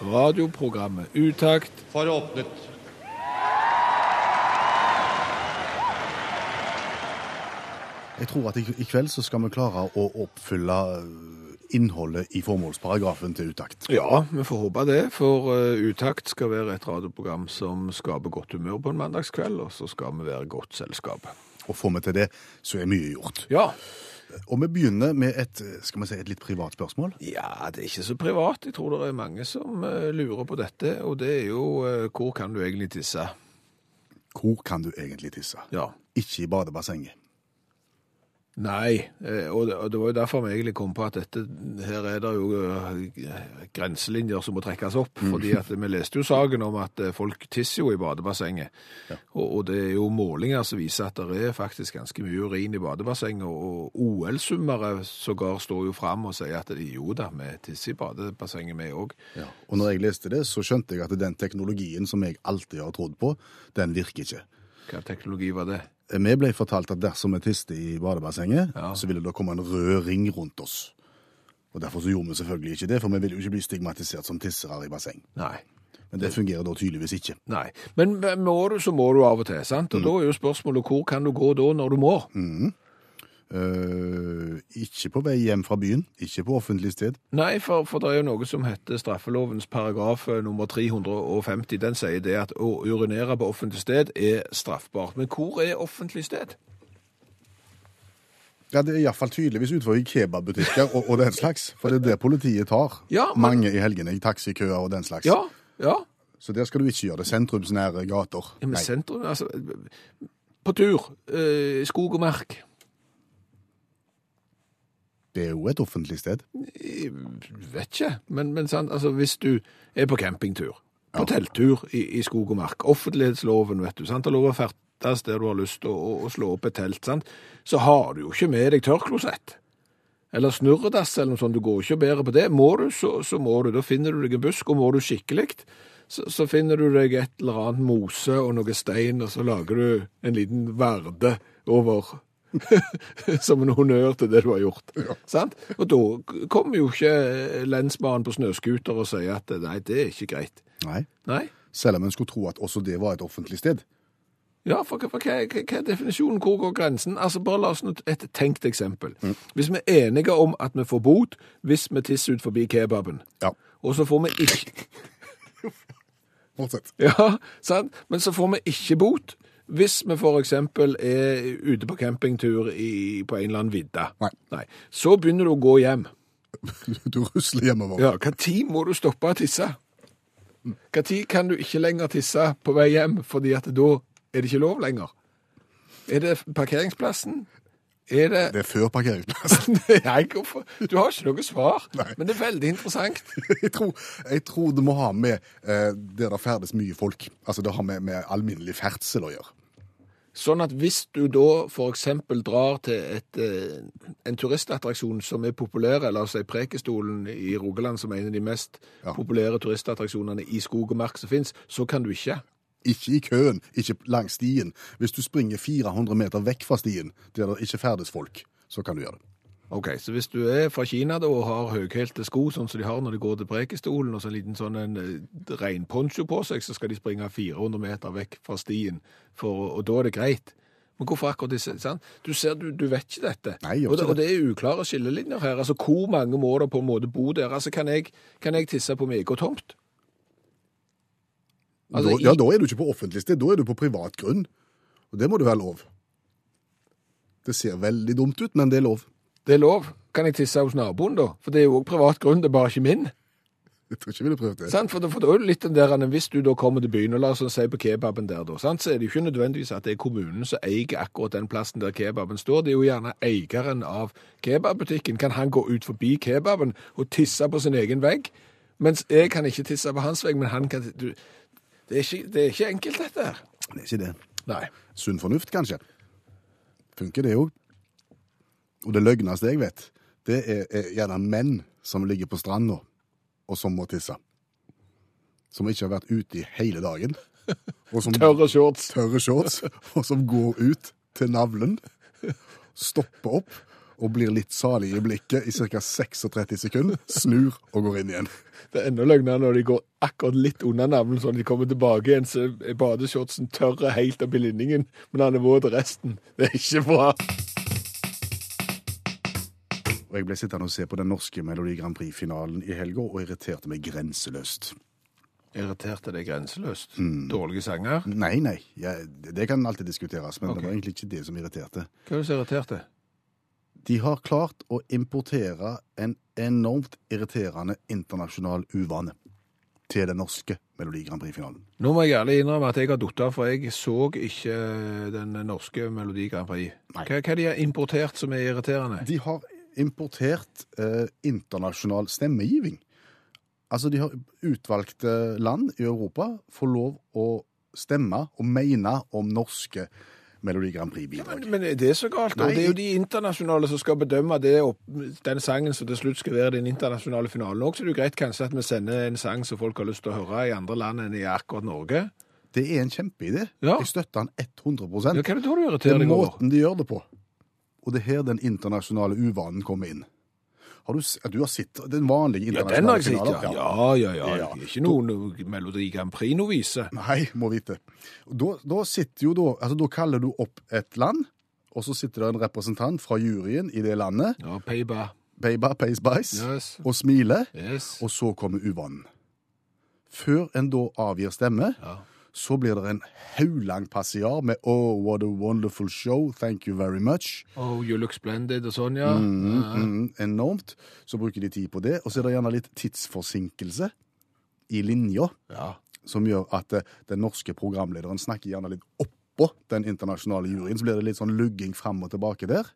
Radioprogrammet Utakt for åpnet. Jeg tror at i, i kveld så skal vi klare å oppfylle øh, innholdet i formålsparagrafen til Utakt. Ja, vi får håpe det, for eh, Utakt skal være et radioprogram som skaper godt humør på en mandagskveld, og så skal vi være godt selskap. Og får vi til det, så er mye gjort. Ja. Og vi begynner med et, skal vi si, et litt privat spørsmål. ja, det er ikke så privat. Jeg tror det er mange som eh, lurer på dette, og det er jo eh, hvor kan du egentlig tisse? Hvor kan du egentlig tisse? Ja. Ikke i badebassenget. Nei, eh, og det, var jo derfor vi egentlig kom på at dette, her er det jo eh, grenselinjer som må trekkes opp, fordi at vi leste jo saken om at eh, folk tisser jo i badebassenget, og, og det er jo målinger som viser at det er faktisk ganske mye urin i badebassenget, og OL-summere sågar står jo frem og sier at de, jo da, vi tisser i badebassenget vi òg. Ja. Og når jeg leste det, så skjønte jeg at den teknologien som jeg alltid har trodd på, den virker ikke. Hva teknologi var det? Vi ble fortalt at dersom vi tiste i badebassenget, Ja. så ville det komme en rød ring rundt oss. Og Derfor så gjorde vi selvfølgelig ikke det, for vi ville jo ikke bli stigmatisert som tissere i basseng. Nei. Men det fungerer da tydeligvis ikke. Nei, men må du, så må du av og til, sant? Og da er jo spørsmålet, hvor kan du gå da når du må? Eh, ikke på vei hjem fra byen, ikke på offentlig sted. Nei, for, for det er jo noe som heter straffelovens paragraf eh, nummer 350. Den sier det at å urinere på offentlig sted er straffbart. Men hvor er offentlig sted? Ja, Det er iallfall tydeligvis utenfor i kebabbutikker og, og den slags, for det er det politiet tar. Ja, men- Mange i helgene, i taxikøer og den slags. Ja, ja. Så der skal du ikke gjøre det. Sentrumsnære gater. ja men Nei. sentrum, altså, på tur, eh, skog og mark. Det er jo et offentlig sted. Jeg vet ikke, men, men sant, altså, hvis du er på campingtur, på telttur i, i skog og mark, offentlighetsloven, vet du, sant, det er lov å ferdes der du har lyst til å, å, å slå opp et telt, sant, så har du jo ikke med deg tørrklosett. Eller snurredass eller noe sånt, du går ikke og bærer på det. Må du, så, så må du. Da finner du deg en busk, og må du skikkelig, så, så finner du deg et eller annet mose og noe stein, og så lager du en liten verde over som en honnør til det du har gjort. Sant? Og da kommer jo ikke lensmannen på snøskuter og sier at nei, det er ikke greit. Nei. Nei? Selv om en skulle tro at også det var et offentlig sted. Ja, for, for hva, hva, hva er definisjonen? Hvor går grensen? Altså, Bare la oss nå et tenkt eksempel. Hvis vi er enige om at vi får bot hvis vi tisser ut forbi kebaben, Ja, og så får vi ikke fortsett. Ja, sant? Men så får vi ikke bot hvis vi eksempel er ute på campingtur i, på en eller annen vidde, Nei. Så begynner du å gå hjem. Du rusler hjemover. Ja, tid må du stoppe å tisse? Tid kan du ikke lenger tisse på vei hjem, fordi at da er det ikke lov lenger? Er det parkeringsplassen? Er det Det er før parkeringsplassen. Nei, hvorfor? Du har ikke noe svar, Nei. men det er veldig interessant. Jeg tror, jeg tror det må ha med eh, der det ferdes mye folk. Altså det har med, med alminnelig ferdsel å gjøre. Sånn at hvis du da eksempel drar til et, eh, en turistattraksjon som er populær, la oss si Prekestolen i Rogaland som er en av de mest Ja. populære turistattraksjonene i skog og mark som finnes, så kan du ikke. Ikke i køen, ikke langs stien. Hvis du springer 400 meter vekk fra stien, der det ikke ferdes folk, så kan du gjøre det. Ok, så hvis du er fra Kina da, og har høyhælte sko, sånn som de har når de går til Prekestolen, og så en liten sånn en eh, regnponcho på seg, så skal de springe 400 meter vekk fra stien, for, og da er det greit. Men hvorfor akkurat disse, sant? Du ser, du, du vet ikke dette. Nei, og, det, og det er uklare skillelinjer her. Altså, hvor mange må det på en måte bo der? Altså, kan jeg, kan jeg tisse på meg og tomt? Altså, da, ja, da er du ikke på offentlig sted, da er du på privat grunn. Og det må du være lov. Det ser veldig dumt ut, men det er lov. Det er lov. Kan jeg tisse hos naboen da? For det er jo også privat grunn, det er bare ikke min. Jeg tror ikke jeg ville prøvd det. Sant? For, da- for du er det litt den der, hvis du da kommer til byen, og la oss si på kebaben der da, sant? så er det jo ikke nødvendigvis at det er kommunen som eier akkurat den plassen der kebaben står. Det er jo gjerne eieren av kebabbutikken. Kan han gå ut forbi kebaben og tisse på sin egen vegg? Mens jeg kan ikke tisse på hans vegg, men han kan du, det, er ikke, det er ikke enkelt, dette her. Det er ikke det. Nei. Sunn fornuft, kanskje. Funker det òg. Og det løgneste jeg vet, det er, er gjerne menn som ligger på stranda, og som må tisse. Som ikke har vært ute i hele dagen. Og som Tørre shorts. tørre shorts, og som går ut til navlen, stopper opp og blir litt salig i blikket i ca. 36 sekunder, snur og går inn igjen. Det er enda løgnere når de går akkurat litt under navlen, sånn at de kommer tilbake igjen, så er badeshortsen tørre helt opp i linningen, men han er våt resten. Det er ikke bra. Og Jeg ble sittende og se på den norske Melodi Grand Prix-finalen i helga og irriterte meg grenseløst. Irriterte deg grenseløst. Dårlige sanger. Nei, nei, jeg, det kan alltid diskuteres, men okay. det var egentlig ikke det som irriterte. Hva er det som irriterte? De har klart å importere en enormt irriterende internasjonal uvane til den norske Melodi Grand Prix-finalen. Nå må jeg ærlig innrømme at jeg har datt av, for jeg så ikke den norske Melodi Grand Prix. Hva, hva de har importert som er irriterende? De har importert eh, internasjonal stemmegiving. Altså, de har utvalgte land i Europa får lov å stemme og mene om norske Melodi Grand Prix-bidrag. Men, men er det så galt? Nei. Det er jo de internasjonale som skal bedømme det, og den sangen som til slutt skal være den internasjonale finalen. Også er det jo greit kanskje at vi sender en sang som folk har lyst til å høre i andre land enn i akkurat Norge. Det er en kjempeidé. Ja. Jeg støtter han 100 Ja, hva er det da du Det irriterer er deg over? måten de gjør det på. Og det er her den internasjonale uvanen kommer inn. Har du, du har sett den vanlige Ja, den har internasjonale jeg sett, ja. Ja, ja, ja. Det er Ikke noen Melodi Grand Prix-novise. Nei, må vite. Da, da sitter jo da Altså, da kaller du opp et land, og så sitter det en representant fra juryen i det landet, Ja, Payba. Peiba, Pace Bice, Yes. og smiler, Yes. og så kommer uvanen. Før en da avgir stemme, Ja. Så blir det en haulang passiar med Oh, what a wonderful show, thank you very much. Oh, you look splendid og sånn, ja. Mm, mm, enormt. Så bruker de tid på det. Og så er det gjerne litt tidsforsinkelse i linja, ja. som gjør at eh, den norske programlederen snakker gjerne litt oppå den internasjonale juryen. Så blir det litt sånn lugging fram og tilbake der.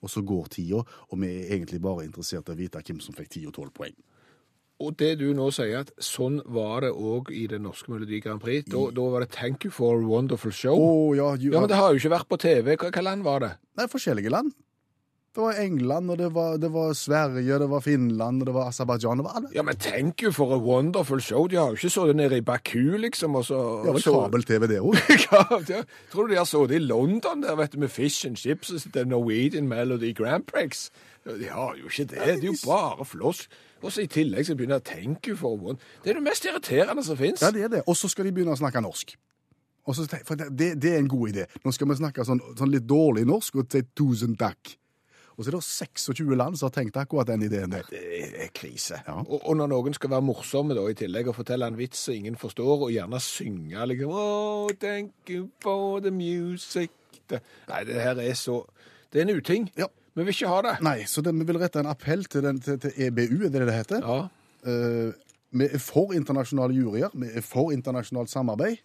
Og så går tida, og vi er egentlig bare interessert i å vite hvem som fikk 10 og 12 poeng. Og det du nå sier, at sånn var det òg i den norske Melodi Grand Prix. Da, da var det 'Thank you for a wonderful show'. Oh, ja, you, Ja, men det har jo ikke vært på TV. Hva, hva land var det? Nei, forskjellige land. Det var England, og det var, det var Sverige, det var Finland, og det var Aserbajdsjan. Det. Ja, men 'Thank you for a wonderful show'. De har jo ikke sittet nede i Baku, liksom, og så Det var vel kabel-TV, det òg. Ja, ja. Tror du de har sittet i London der, vet du, med Fish and Chips og The Norwegian Melody Grand Prix? De har jo ikke det. Det er jo bare floss. Og så i tillegg så begynner de å for a. Det er det mest irriterende som fins. Ja, det er det. Og så skal de begynne å snakke norsk. Og så, for det, det er en god idé. Nå skal vi snakke sånn, sånn litt dårlig norsk og si 'tusen takk'. Og så er det 26 land som har tenkt akkurat den ideen der. Det er krise. Ja. Og, og når noen skal være morsomme da, i tillegg og fortelle en vits som ingen forstår, og gjerne synge liksom Oh, thank you for the music. Det, nei, det her er så Det er en uting. Ja. Vi vil ikke ha det. Nei, så det, vi vil rette en appell til, den, til, til EBU, er det det heter? Ja. Eh, vi er for internasjonale juryer, vi er for internasjonalt samarbeid,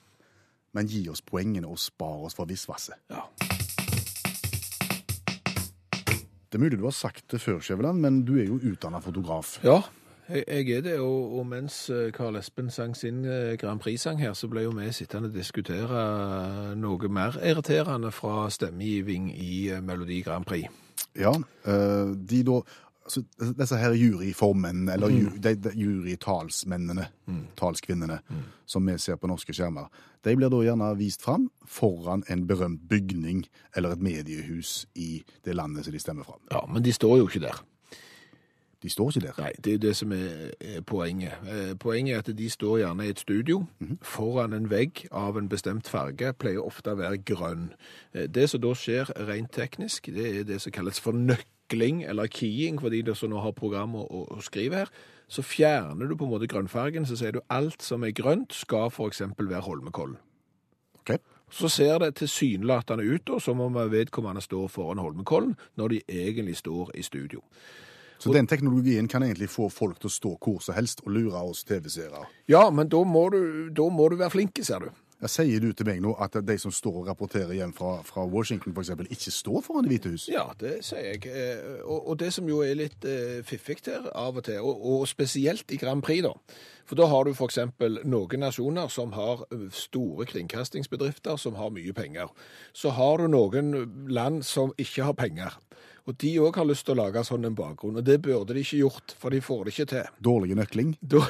men gi oss poengene og spar oss for visvasset. ja. Det er mulig du har sagt det før, Skjæveland, men du er jo utdanna fotograf. Ja, jeg, er det, og, og mens Karl Carl Espen sang sin eh, Grand Prix-sang her, så ble jo vi sittende og diskutere noe mer irriterende fra stemmegiving i eh, Melodi Grand Prix. Ja, eh, de da altså, Disse her juryformennene, eller ju, de, de jurytalsmennene, talskvinnene, som vi ser på norske skjermer, de blir da gjerne vist fram foran en berømt bygning eller et mediehus i det landet som de stemmer fra. Ja, men de står jo ikke der. De står ikke der. Nei, det er jo det som er, poenget. Eh, Poenget er at de står gjerne i et studio foran en vegg av en bestemt farge, pleier ofte å være grønn. Eh, Det som da skjer rent teknisk, det er det som kalles for nøkling, eller keying, for de som nå har program å, å, skrive her. Så fjerner du på en måte grønnfargen, så sier du alt som er grønt skal eksempel være Holmenkollen. Okay. Så ser det tilsynelatende ut da, som om vedkommende står foran Holmenkollen, når de egentlig står i studio. Så den teknologien kan egentlig få folk til å stå hvor som helst og lure oss TV-seere. Ja, men da må du, da må du være flinke, ser du. Jeg sier du til meg nå at de som står og rapporterer hjem fra, fra Washington f.eks., ikke står foran Det hvite hus? Ja, det sier jeg. Eh, Og, og det som jo er litt eh, fiffig her av og til, og, og spesielt i Grand Prix, da. For da har du f.eks. noen nasjoner som har eh, store kringkastingsbedrifter som har mye penger. Så har du noen land som ikke har penger. Og de òg har lyst til å lage sånn en bakgrunn, og det burde de ikke gjort, for de får det ikke til. Dårlige nøkling? Da,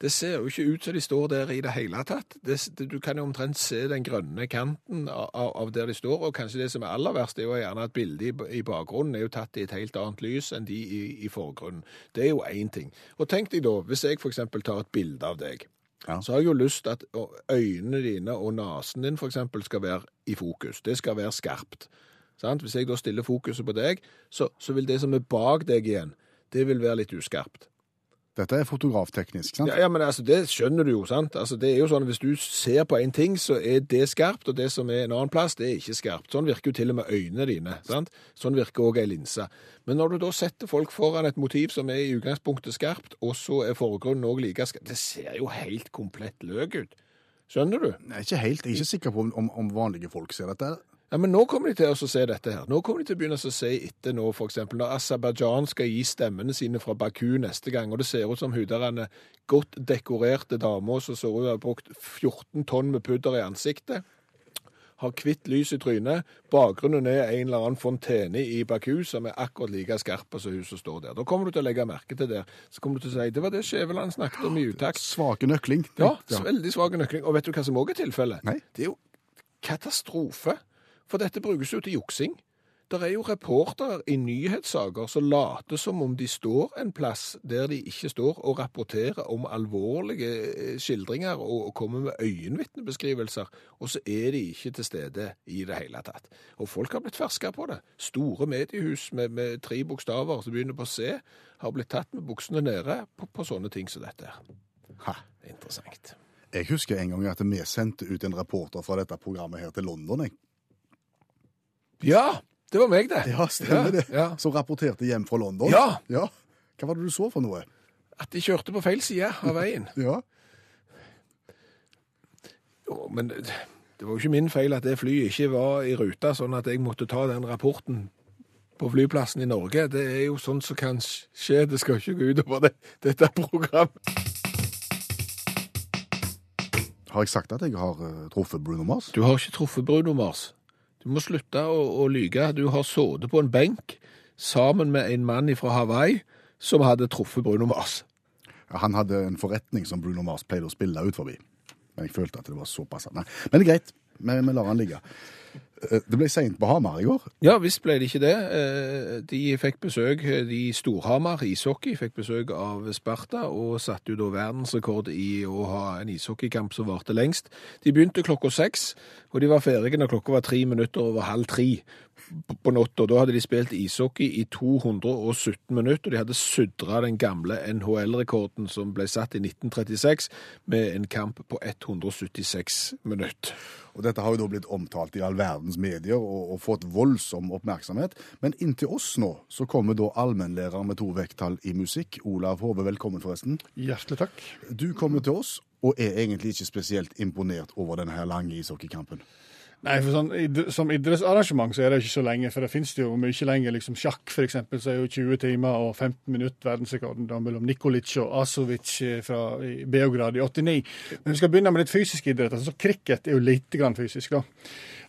det ser jo ikke ut som de står der i det hele tatt. Det, det, du kan jo omtrent se den grønne kanten av, av- der de står, og kanskje det som er aller verst, er jo gjerne at bildet i, i bakgrunnen er jo tatt i et helt annet lys enn de i, i forgrunnen. Det er jo én ting. Og tenk deg da, hvis jeg f.eks. tar et bilde av deg, Ja. så har jeg jo lyst til at øynene dine og nesen din f.eks. skal være i fokus. Det skal være skarpt. Sant? Hvis jeg da stiller fokuset på deg, så, så vil det som er bak deg igjen, det vil være litt uskarpt. Dette er fotografteknisk, sant? Ja, ja, men altså, det skjønner du jo, sant? Altså, det er jo sånn, Hvis du ser på en ting, så er det skarpt, og det som er en annen plass, det er ikke skarpt. Sånn virker jo til og med øynene dine. sant? Sånn virker òg ei linse. Men når du da setter folk foran et motiv som er i utgangspunktet skarpt, og så er forgrunnen òg like skarp, det ser jo helt komplett løk ut. Skjønner du? Nei, ikke helt. Jeg er ikke sikker på om, om, om vanlige folk ser dette. Ja, men nå kommer de til å se dette her. Nå kommer de til å begynne å se etter nå, eksempel, når Aserbajdsjan skal gi stemmene sine fra Baku neste gang, og det ser ut som hun der en godt dekorerte dame som ser ut til å ha brukt 14 tonn med pudder i ansiktet, har hvitt lys i trynet, bakgrunnen er en eller annen fontene i Baku som er akkurat like skarp som hun som står der. Da kommer du til å legge merke til det. Så kommer du til å si, det var det Skjæveland snakket om i utakt. Svake nøkling. Ja, veldig svake nøkling. Og vet du hva som òg er tilfellet? Det er jo katastrofe. For dette brukes jo til juksing. Det er jo reportere i nyhetssaker som later som om de står en plass der de ikke står, og rapporterer om alvorlige eh, skildringer og, kommer med øyenvitnebeskrivelser, og så er de ikke til stede i det hele tatt. Og folk har blitt ferska på det. Store mediehus med, med tre bokstaver som begynner på C, har blitt tatt med buksene nede på, på sånne ting som dette. Ha. Interessant. Jeg husker en gang at vi sendte ut en reporter fra dette programmet her til London. Jeg. Ja, det var meg, det. Ja, stemmer det. Ja. Som rapporterte hjem fra London. Ja. ja. Hva var det du så for noe? At de kjørte på feil side av veien. Ja. Jo, men det var jo ikke min feil at det flyet ikke var i ruta, sånn at jeg måtte ta den rapporten på flyplassen i Norge. Det er jo sånn som kan skje. Det skal ikke gå utover det, dette programmet. Har jeg sagt at jeg har eh, truffet Bruno Mars? Du har ikke truffet Bruno Mars. Du må slutte å, å lyge. Du har sittet på en benk sammen med en mann fra Hawaii som hadde truffet Bruno Mars. Ja, Han hadde en forretning som Bruno Mars pleide å spille ut forbi. Men jeg følte at det var såpass. Nei. Men det er greit. Vi, vi lar han ligge. Eh, Det ble seint på Hamar i går. Ja, visst ble det ikke det. Eh, De fikk besøk, de Storhamar ishockey fikk besøk av Sparta, og satte jo da verdensrekord i å ha en ishockeykamp som varte lengst. De begynte klokka seks, og de var ferdige når klokka var tre minutter over halv tre på- natta. Da hadde de spilt ishockey i 217 minutter, og de hadde sudra den gamle NHL-rekorden som ble satt i 1936, med en kamp på 176 minutter. Og Dette har jo da blitt omtalt i all verdens medier og, og fått voldsom oppmerksomhet. Men inntil oss nå så kommer da allmennlærer med to vekttall i musikk. Olav Hove, velkommen forresten. Hjertelig takk. Du kommer til oss og er egentlig ikke spesielt imponert over denne lange ishockeykampen. Nei, for sånn, Som idrettsarrangement så er det ikke så lenge, for det finnes det jo mye lenger. liksom Sjakk for eksempel, så er jo 20 timer og 15 minutter verdensrekorden mellom Nikolic og Asovic eh, fra Beograd i 89. Men vi skal begynne med litt fysisk idrett. så Cricket er jo lite grann fysisk, da.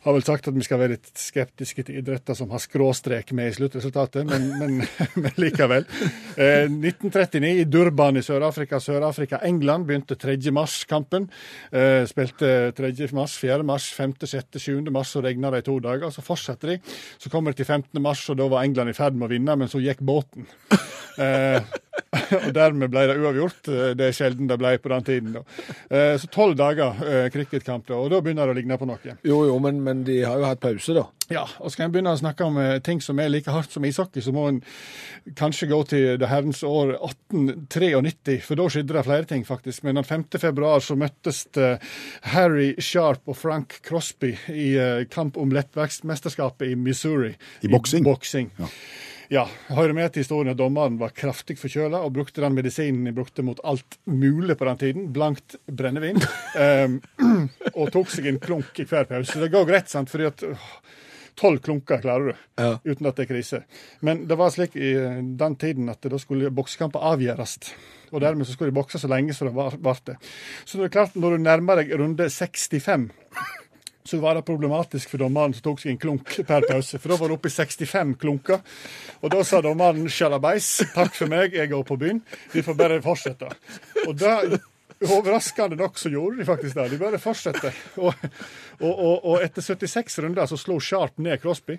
Har vel sagt at vi skal være litt skeptiske til idretter som har skråstrek med i sluttresultatet, men, men, men likevel. Eh, 1939 i Durban i Sør-Afrika. Sør-Afrika, England begynte 3. mars-kampen. Eh, spilte 3. mars, 4. mars, 5., 6., 7. mars, så regna det i to dager. Så fortsetter de. Så kommer det til 15. mars, og da var England i ferd med å vinne, men så gikk båten. Eh, og dermed ble det uavgjort. Eh, Det er sjelden det ble på den tiden. da. Eh, så tolv dager eh, cricketkamp, da, og da begynner det å ligne på noe. Jo, jo, men, men de har jo hatt pause, da. Ja, og skal en begynne å snakke om ting som er like hardt som ishockey, så må en kanskje gå til det herrens år 1893, for da skjedde det flere ting, faktisk. Men den 5. februar så møttes Harry Sharp og Frank Crosby i kamp om lettverksmesterskapet i Missouri. I boksing? boksing. Ja. Ja, hører med til historien at dommeren var kraftig forkjøla og brukte den medisinen de brukte mot alt mulig på den tiden, blankt brennevin, um, og tok seg en klunk i hver pause. Det går greit, sant, fordi at tolv klunker klarer du, Ja. uten at det er krise. Men det var slik i eh, den tiden at da skulle boksekamper avgjøres. Og dermed så skulle de bokse så lenge som det var- varte. Så det er klart, når du nærmer deg runde 65 så var det problematisk for dommeren som tok seg en klunk per pause. For da var det oppe i 65 klunker. Og da sa dommeren sjalabais, takk for meg, jeg går på byen. Vi får bare fortsette. Og da Overraskende nok så gjorde de faktisk det. De bare fortsatte. Og, og, og, og etter 76 runder så slo Sharp ned Crosby.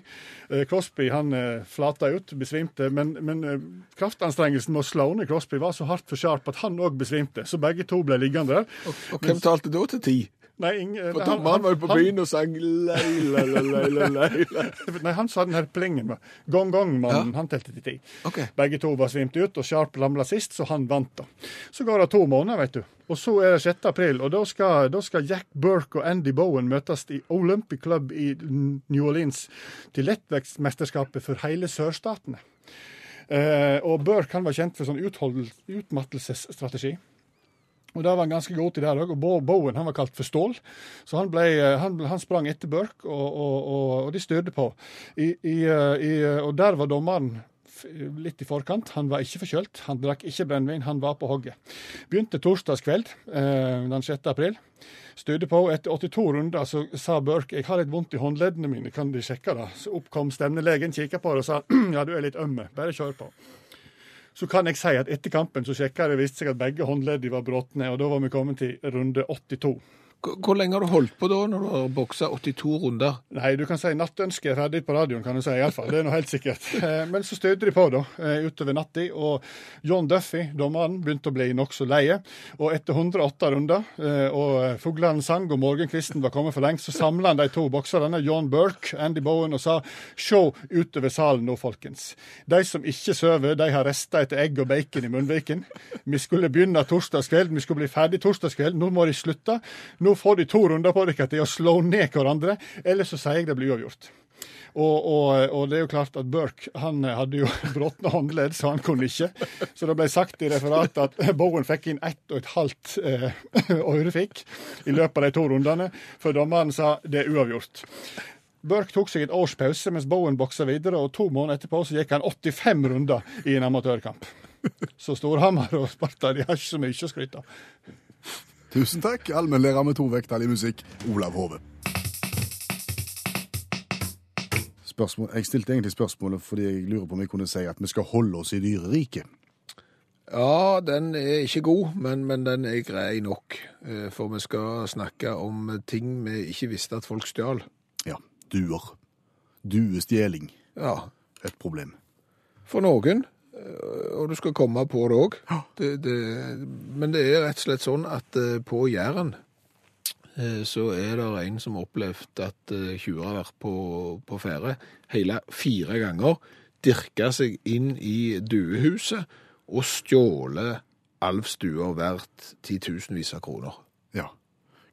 Eh, Crosby han eh, flata ut, besvimte. Men, men eh, kraftanstrengelsen med å slå ned Crosby var så hardt for Sharp at han òg besvimte. Så begge to ble liggende der. Og hvem talte da til ti? Nei, ingen, For nei, han- dommeren var jo på byen og sang leila, leila, leila. Nei, han sa den her plingen. Gong, gong, mannen. Han telte til ti. Okay. Begge to var svimt ut, og Sharp ramla sist, så han vant. da. Så går det to måneder, vet du. Og så er det 6. april, og da skal, da skal Jack Burke og Andy Bowen møtes i Olympic Club i New Orleans til lettvektsmesterskapet for hele sørstatene. Eh, og Burke han var kjent for sånn utmattelsesstrategi. Og der var han ganske god til det. Og Bo- Bowen han var kalt for Stål. Så han, ble, eh, han, han sprang etter Burke, og, og, og, og de styrte på. I, i, eh, i, og der var dommeren litt i forkant. Han var ikke forkjølt. Han drakk ikke brennevin. Han var på hogget. Begynte torsdagskveld eh, den 6. april. Styrte på. Etter 82 runder så sa Burke jeg har litt vondt i håndleddene mine, kan de sjekke det? Så oppkom stemnelegen, kikka på det og sa ja, du er litt ømme, bare kjør på. Så kan jeg si at etter kampen så sjekka det viste seg at begge håndleddene var brotne, og da var vi kommet til runde 82. Hvor lenge har du holdt på da, når du har boksa 82 runder? Nei, du kan si nattønsket er ferdig på radioen, kan du si. i alle fall. Det er noe helt sikkert. Eh, Men så stødde de på da, eh, utover natta, og John Duffy, dommeren, begynte å bli nokså leie. Og etter 108 runder, eh, og fuglene sang og morgenkvisten var kommet for lengst, så samla han de to bokserne, John Burke, Andy Bowen, og sa se utover salen nå, folkens. De som ikke sover, de har rester etter egg og bacon i munnviken. Vi skulle begynne torsdagskveld, vi skulle bli ferdig torsdagskveld. Nå må de slutte. Nå får de to runder på dere til å slå ned hverandre, eller så sier jeg det blir uavgjort. Og, og, og det er jo klart at Burke han hadde jo bråtne håndledd, så han kunne ikke. Så det ble sagt i referatet at Bowen fikk inn ett og et halvt eh, ørefik i løpet av de to rundene, før dommeren sa det er uavgjort. Burke tok seg et års pause mens Bowen boksa videre, og to måneder etterpå så gikk han 85 runder i en amatørkamp. Så Storhamar og Sparta de har ikke så mye å skryte av. Tusen takk, allmennlærer med to vekttall i musikk, Olav Hove. Spørsmål, jeg stilte egentlig spørsmålet fordi jeg lurer på om jeg kunne si at vi skal holde oss i dyreriket. Ja, den er ikke god, men, men den er grei nok. Eh, For vi skal snakke om ting vi ikke visste at folk stjal. Ja, duer. Duestjeling. Ja, Et problem. for noen. Eh, Og du skal komme på det òg. Det, det, men det er rett og slett sånn at eh, på Jæren eh, så er det en som har opplevd at tjuver har vært på, på ferde hele fire ganger. Dirka seg inn i duehuset og stjålet alvstuer verdt titusenvis av kroner. Ja.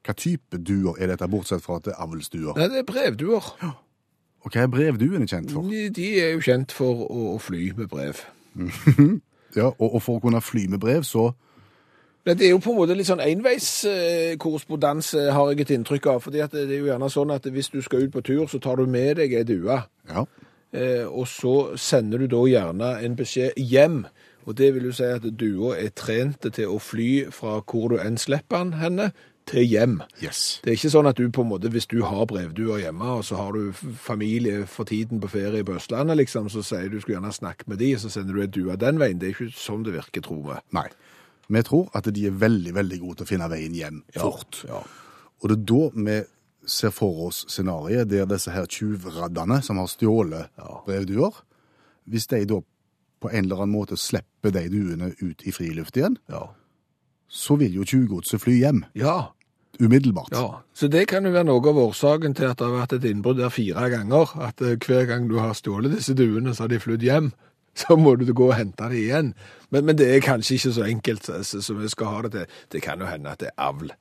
Hva type duer er dette, bortsett fra at det er avlsduer? Nei, det er brevduer. Og hva er brevduene kjent for? De de er jo kjent for å, å fly med brev. Ja, og, og for å kunne fly med brev, så Det er jo på en måte litt sånn enveiskorrespondanse, har jeg et inntrykk av. fordi det er jo gjerne sånn at hvis du skal ut på tur, så tar du med deg ei due. Ja. Eh, og så sender du da gjerne en beskjed hjem. Og det vil jo si at dua er trent til å fly fra hvor du enn slipper den henne, til hjem. Yes. Det er ikke sånn at du på en måte, hvis du har brevduer hjemme, og så har du familie for tiden på ferie på Østlandet, liksom, så sier du skulle gjerne snakke med de, og så sender du en due den veien. Det er ikke sånn det virker, tror vi. Nei. Vi tror at de er veldig, veldig gode til å finne veien hjem fort. Ja. Og det er da vi ser for oss scenariet der disse her tjuvraddene som har stjålet brevduer, hvis de da på en eller annen måte slipper de duene ut i friluft igjen, Ja. så vil jo tjuvgodset fly hjem Ja, umiddelbart. Ja, så det kan jo være noe av årsaken til at det har vært et innbrudd der fire ganger. At eh, hver gang du har stjålet disse duene, så har de flydd hjem. Så må du gå og hente dem igjen. Men, men det er kanskje ikke så enkelt som som vi skal ha det til. Det kan jo hende at det er avl.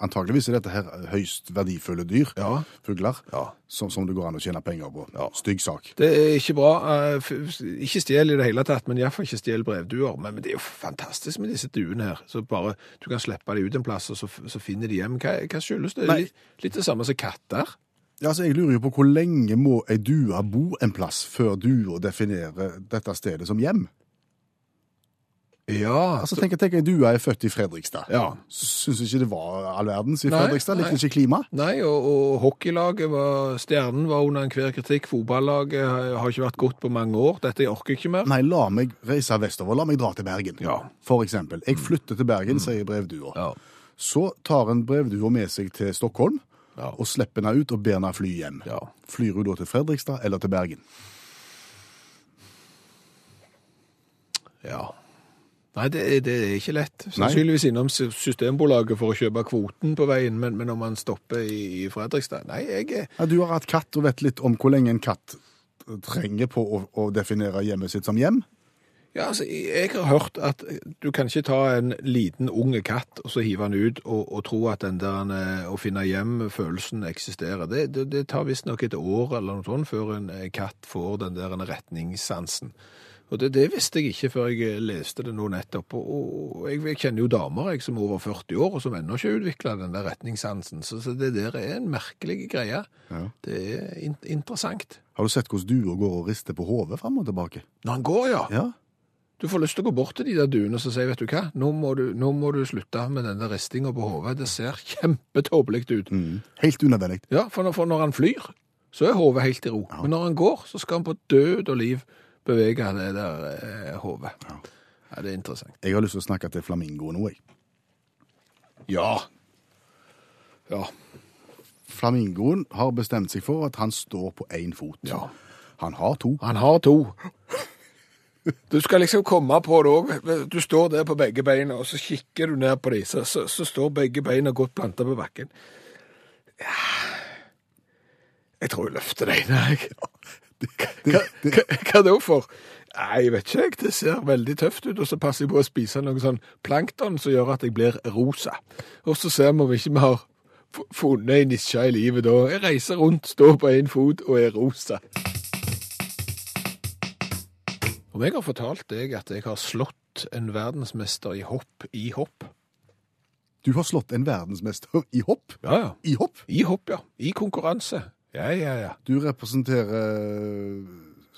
Antageligvis er dette her høyst verdifulle dyr, Ja. fugler, Ja. som, som det går an å tjene penger på. Ja. Stygg sak. Det er ikke bra. eh, f- Ikke stjel i det hele tatt, men iallfall ikke stjel brevduer. Men, men det er jo fantastisk med disse duene her. Så bare du kan slippe dem ut en plass, og så, f- så finner de hjem. Hva, hva skyldes det? Litt, litt det samme som katter. Ja, altså, jeg lurer jo på hvor lenge må ei due bo en plass før dua definerer dette stedet som hjem? Ja. Altså, tenk, tenk Du er født i Fredrikstad. ja. Syns ikke det var all verdens i Nei, Fredrikstad. Likte ikke klima. Nei, og, og hockeylaget var Stjernen var under enhver kritikk. Fotballaget har ikke vært godt på mange år. Dette jeg orker ikke mer. Nei, la meg reise vestover. La meg dra til Bergen. Ja. For eksempel. Jeg flytter til Bergen, sier brevdua. Ja. Så tar en brevdua med seg til Stockholm Ja. og slipper henne ut og ber henne fly hjem. Ja. Flyr hun da til Fredrikstad eller til Bergen? ja. Nei, det, er- det er ikke lett. Sannsynligvis innom Systembolaget for å kjøpe kvoten på veien, men, men om man stopper i, i Fredrikstad Nei, jeg Ja, du har hatt katt og vet litt om hvor lenge en katt trenger på å, å definere hjemmet sitt som hjem. Ja, altså, jeg har hørt at du kan ikke ta en liten unge katt og så hive den ut og, og tro at den der eh, å finne hjem-følelsen eksisterer. Det, det, det tar visstnok et år eller noe sånt før en eh, katt får den der retningssansen. Og det, det visste jeg ikke før jeg eh, leste det nå nettopp. Og, og jeg, jeg kjenner jo damer jeg, som er over 40 år og som ennå ikke har utvikla den der retningssansen. Så, så det der er en merkelig greie. Ja. Det er in interessant. Har du sett hvordan duer går og rister på hodet fram og tilbake? Når han går, ja. Ja. Du får lyst til å gå bort til de der duene og så si, vet du hva, nå må du, nå må du slutte med den der ristinga på hodet. Det ser kjempetåpelig ut. Mm. Helt unødvendig. Ja, for når, for når han flyr, så er hodet helt i ro. Men når han går, så skal han på død og liv bevege det der eh, hodet. Ja. det er interessant. Jeg har lyst til å snakke til flamingoen nå, jeg. Ja. Ja. Flamingoen har bestemt seg for at han står på én fot. Ja. Han har to. Han har to. Du skal liksom komme på det òg. Du står der på begge beina, og så kikker du ned på dem, så, så, så står begge beina godt planta på bakken. Ja. Jeg tror jeg løfter ene, jeg. Hva, hva, hva da for? Nei, jeg vet ikke. Det ser veldig tøft ut, og så passer jeg på å spise noe sånn plankton som gjør at jeg blir rosa. Og så ser vi om ikke vi har funnet ei nisje i livet da. Jeg reiser rundt, står på én fot og er rosa. Om jeg har fortalt deg at jeg har slått en verdensmester i hopp i hopp? Du har slått en verdensmester i hopp. Ja, ja. I hopp? I hopp, ja. I konkurranse. Ja, ja, ja. Du representerer eh,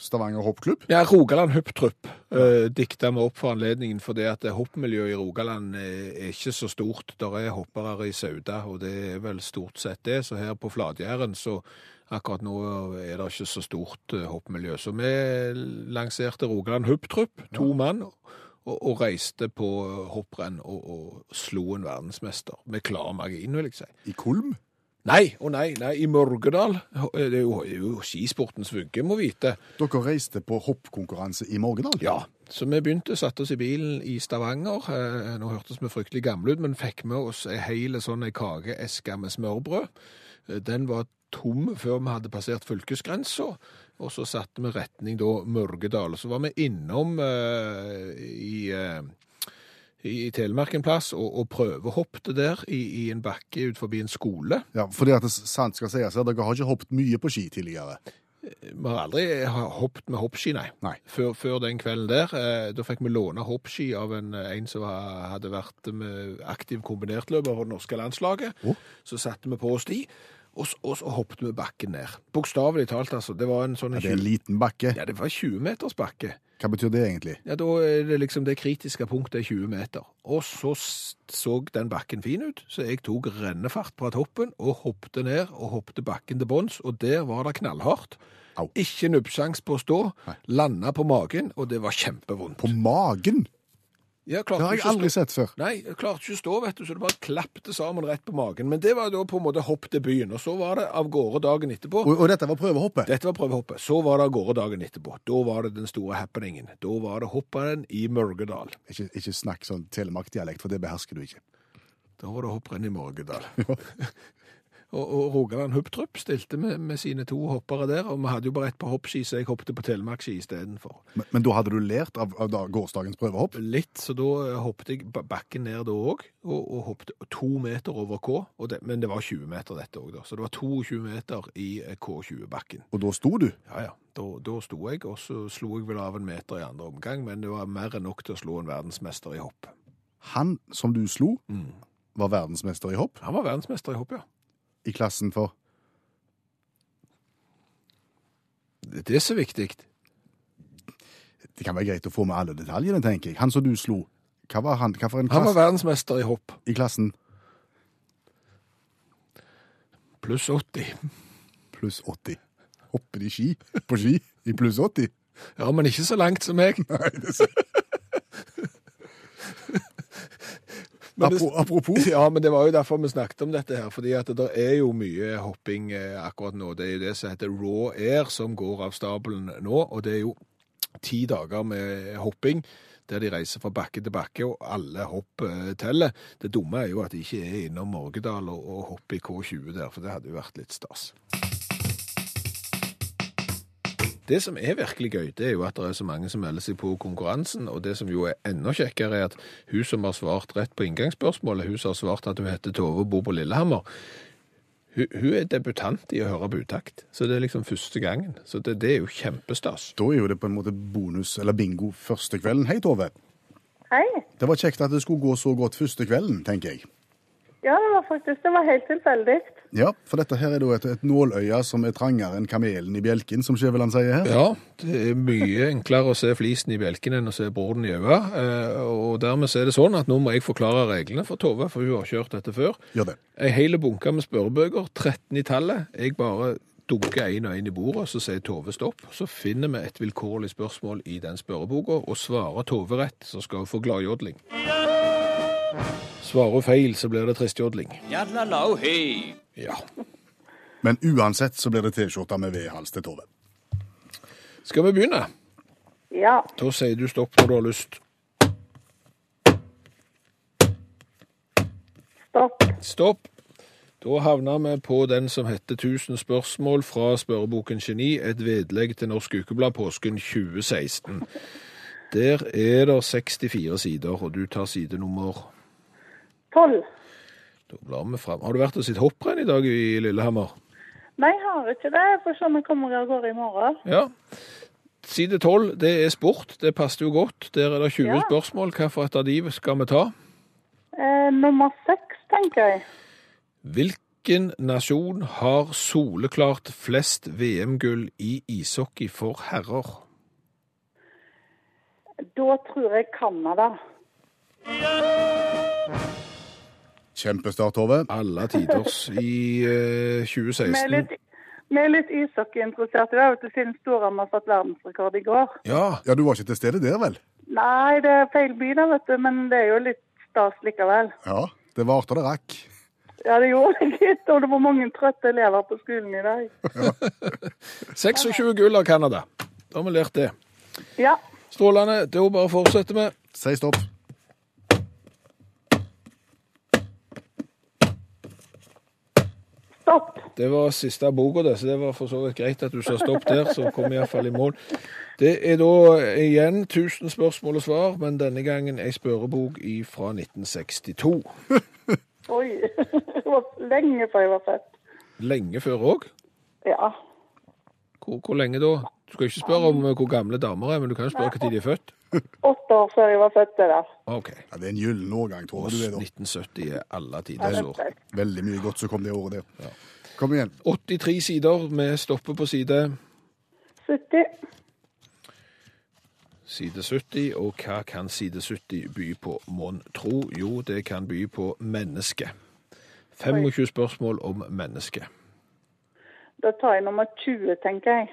Stavanger hoppklubb. Ja, Rogaland Hopptrupp uh, dikta meg opp for anledningen, fordi at hoppmiljøet i Rogaland er, er ikke så stort. Der er hoppere i Sauda, og det er vel stort sett det. Så her på Flatjæren så akkurat nå er det ikke så stort uh, hoppmiljø. Så vi lanserte Rogaland Hopptrupp, to mann, og, og reiste på hopprenn og, og slo en verdensmester. Med klar margin, vil jeg si. I Kolm. Nei, å nei, nei, i Mørgedal. Det er jo, det er jo skisportens vugge, må vite. Dere reiste på hoppkonkurranse i Mørgedal? Ja, så vi begynte, satte oss i bilen i Stavanger. Eh, nå hørtes vi fryktelig gamle ut, men fikk med oss ei heil sånn ei kakeeske med smørbrød. Eh, Den var tom før vi hadde passert fylkesgrensa, og så satte vi retning da Mørgedal. Så var vi innom eh, i, eh, i Telemark en plass og, og prøvehoppet der i, i en bakke ut forbi en skole. Ja, fordi at det sant skal sies her, dere har ikke hoppet mye på ski tidligere. Vi har aldri hoppet med hoppski, nei. Nei. Før, før den kvelden der. Eh, da fikk vi låne hoppski av en, en som hadde vært med aktiv kombinertløper på det norske landslaget. Oh. Så satte vi på oss de, og, s- og så hoppet vi bakken ned. Bokstavelig talt, altså. Det var en sånn Ja, det er en liten bakke. ja, det var 20 meters bakke. Hva betyr det egentlig? Ja, da er det liksom det kritiske punktet er 20 meter. Og så så den bakken fin ut, så jeg tok rennefart fra toppen og hoppte ned og hoppte bakken til bunns, og der var det knallhardt. Au. Ikke nubbsjans på å stå, landa på magen, og det var kjempevondt. På magen? Ja, Det har jeg aldri sett før. Nei, jeg klarte ikke å stå, vet du, så det bare klappte sammen rett på magen. Men det var da på en måte hopp til byen, og så var det av gårde dagen etterpå. Og, og dette var prøvehoppet? Dette var prøvehoppet. Så var det av gårde dagen etterpå. Da var det den store happeningen. Da var det hopperen i Mørgedal. Ikke, ikke snakk sånn telemarkdialekt, for det behersker du ikke. Da var det hopprenn i Morgedal. Og, og Rogaland Hubtrup stilte med, med sine to hoppere der, og vi hadde jo bare ett på hoppski, så jeg hoppet på telemarkski istedenfor. Men, men da hadde du lært av, av da, gårsdagens prøvehopp? Litt, så da eh, hoppet jeg bakken ned da òg, og, og hoppet to meter over K. Det, men det var 20 meter dette òg, da. Så det var 22 meter i eh, K20-bakken. Og da sto du? Ja ja, da, da sto jeg, og så slo jeg vel av en meter i andre omgang, men det var mer enn nok til å slå en verdensmester i hopp. Han som du slo, Mm. var verdensmester i hopp Han var verdensmester i hopp, ja. I klassen for Det er så viktig. Det kan være greit å få med alle detaljene, tenker jeg. Han som du slo, hva var han? Hva for en Han var verdensmester i hopp, i klassen? pluss 80. Pluss 80. Hopper de ski på ski i pluss 80? Ja, men ikke så langt som meg. Nei, det er Men det- Apro- Apropos, Ja, men det var jo derfor vi snakket om dette her, fordi at det er jo mye hopping eh, akkurat nå. Det er jo det som heter Raw Air som går av stabelen nå, og det er jo ti dager med hopping der de reiser fra bakke til bakke, og alle hopp eh, teller. Det dumme er jo at de ikke er innom Morgedal og, og hopper i K20 der, for det hadde jo vært litt stas. Det som er virkelig gøy, det er jo at det er så mange som melder seg på konkurransen, og det som jo er enda kjekkere er at hun som har svart rett på inngangsspørsmålet, hun som har svart at hun heter Tove og bor på Lillehammer, hun, hun er debutant i å høre på utakt, så det er liksom første gangen. Så det, det er jo kjempestas. da er jo det på en måte bonus, eller bingo, første kvelden. Hei, Tove. Hei. Det var kjekt at det skulle gå så godt første kvelden, tenker jeg. Ja, det var faktisk det var helt tilfeldig. Ja, for dette her er da et, et nåløye som er trangere enn kamelen i bjelken, som Skjæveland sier her. Ja, det er mye enklere å se flisen i bjelken enn å se broren i øya, eh, og dermed er det sånn at nå må jeg forklare reglene for Tove, for hun har kjørt dette før. Gjør det. Ei hele bunke med spørrebøker, 13 i tallet. Jeg bare dunker en og en i bordet, så sier Tove stopp. Så finner vi et vilkårlig spørsmål i den spørreboka, og svarer Tove rett, så skal hun få gladjodling. Svarer hun feil, så blir det tristjodling. Ja. Men uansett så blir det T-skjorte med V-hals til Tove. Skal vi begynne? Ja. Da sier du stopp når du har lyst. Stopp. Stopp. Da havner vi på den som heter 1000 spørsmål fra spørreboken Geni, et vedlegg til Norsk Ukeblad påsken 2016. Der er det 64 sider, og du tar side nummer Tolv. Da blar vi fram. Har du vært og sett hopprenn i dag i Lillehammer? Nei, jeg har ikke det. Får se om jeg kommer av gårde i morgen. Ja. Side 12, det er sport. Det passer jo godt. Der er det 20 Ja. spørsmål. Hvilket av de skal vi ta? Eh, nummer seks, tenker jeg. Hvilken nasjon har soleklart flest VM-gull i ishockey for herrer? Da tror jeg Canada. Kjempestart, Tove. Alle tiders i eh, Vi er 2016. litt, vi er litt ishockeyinteresserte, vet du, siden Storhamar satte verdensrekord i går. Ja, Ja, du var ikke til stede der, vel? Nei, det er feil by da, vet du, men det er jo litt stas likevel. Ja, det varte det rakk. Ja, det gjorde det litt, og det var mange trøtte elever på skolen i dag. 26 gull av Canada. Da har vi lært det. Ja. Strålende. Da bare fortsetter vi. Si stopp. Stopp. Det var siste boka, det, så det var for så vidt greit at du sa stopp der, så kom vi iallfall i mål. Det er da igjen 1000 spørsmål og svar, men denne gangen ei spørrebok fra 1962. Oi. Det var lenge før jeg var født. Lenge før òg. Ja. Hvor, hvor lenge da? Du skal ikke spørre om eh, hvor gamle damer er, men du kan jo spørre når de er født. Åtte år før jeg var født, det der. OK. Ja, Det er en gyllen årgang, tror Du er da. 1970 er alle Ja, tiders år. Veldig mye godt som kom det året der. Kom igjen. 83 sider. Vi stopper på side 70. Side 70, og hva kan side 70 by på, mon tro? Jo, det kan by på menneske. 25 spørsmål om menneske. Da tar jeg nummer 20, tenker jeg.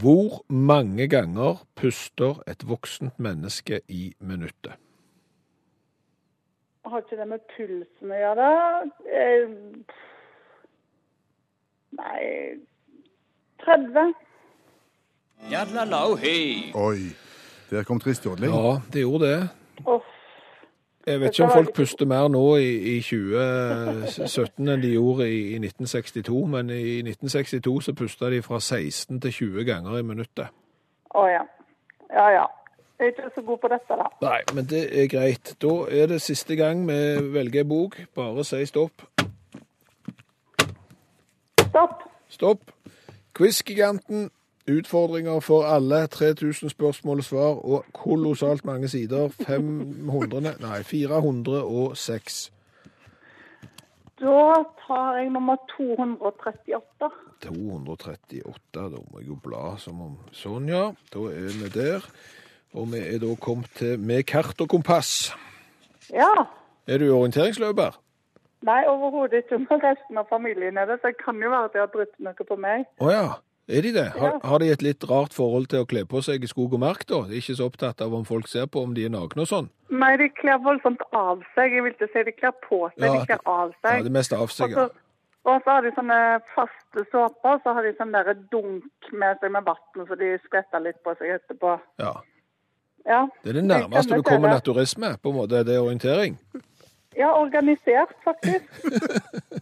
Hvor mange ganger puster et voksent menneske i minuttet? Har ikke det med pulsen å gjøre, da? Eh, Nei 30. Oi. Der kom tristjodling. Ja, det gjorde det. Uff. Jeg vet ikke om folk puster mer nå i, i 2017 enn de gjorde i, i 1962, men i 1962 så pusta de fra 16 til 20 ganger i minuttet. Å ja. Ja ja. Jeg er ikke så god på dette, da. Nei, men det er greit. Da er det siste gang vi velger bok. Bare si stopp. Stopp. Stopp. Quiz-giganten. Utfordringer for alle. 3000 spørsmål og svar og kolossalt mange sider. 500 Nei, 406. Da tar jeg nummer 238. 238. Da må jeg jo bla som om sånn, ja. Da er vi der. Og vi er da kommet til med kart og kompass. Ja. Er du orienteringsløper? Nei, overhodet ikke. Resten av familien er det, så det kan jo være at de har brutt noe på meg. Å ja. Er de det? Har, har de et litt rart forhold til å kle på seg i skog og mark, da? De er ikke så opptatt av om folk ser på om de er nakne og sånn? Nei, de kler voldsomt av seg. Jeg vil ikke si de kler på seg, Ja, de kler av seg. Ja, det meste av seg, ja. og så har de sånne faste såper, og så har de sånn der dunk med seg med vann, så de skvetter litt på seg etterpå. ja. Ja. Det er det nærmeste du kommer naturisme, på en måte. Det Er orientering? Ja, organisert, faktisk.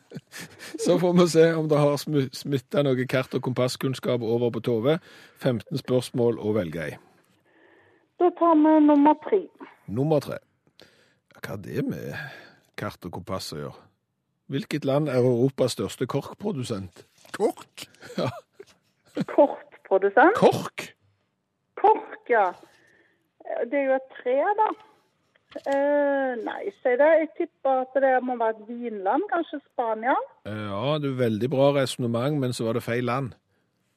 Så får vi se om det har smitta noe kart- og kompasskunnskap over på Tove. 15 spørsmål å velge i. Da tar vi nummer tre. Nummer tre. Hva er det med kart og kompass å gjøre? Hvilket land er Europas største korkprodusent? Kork? Ja. Korkprodusent? Kork? Kork, ja. Det er jo et tre, da. Eh, nei, si det. Jeg tipper at det må være et vinland, kanskje Spania. Ja, det er veldig bra resonnement, men så var det feil land.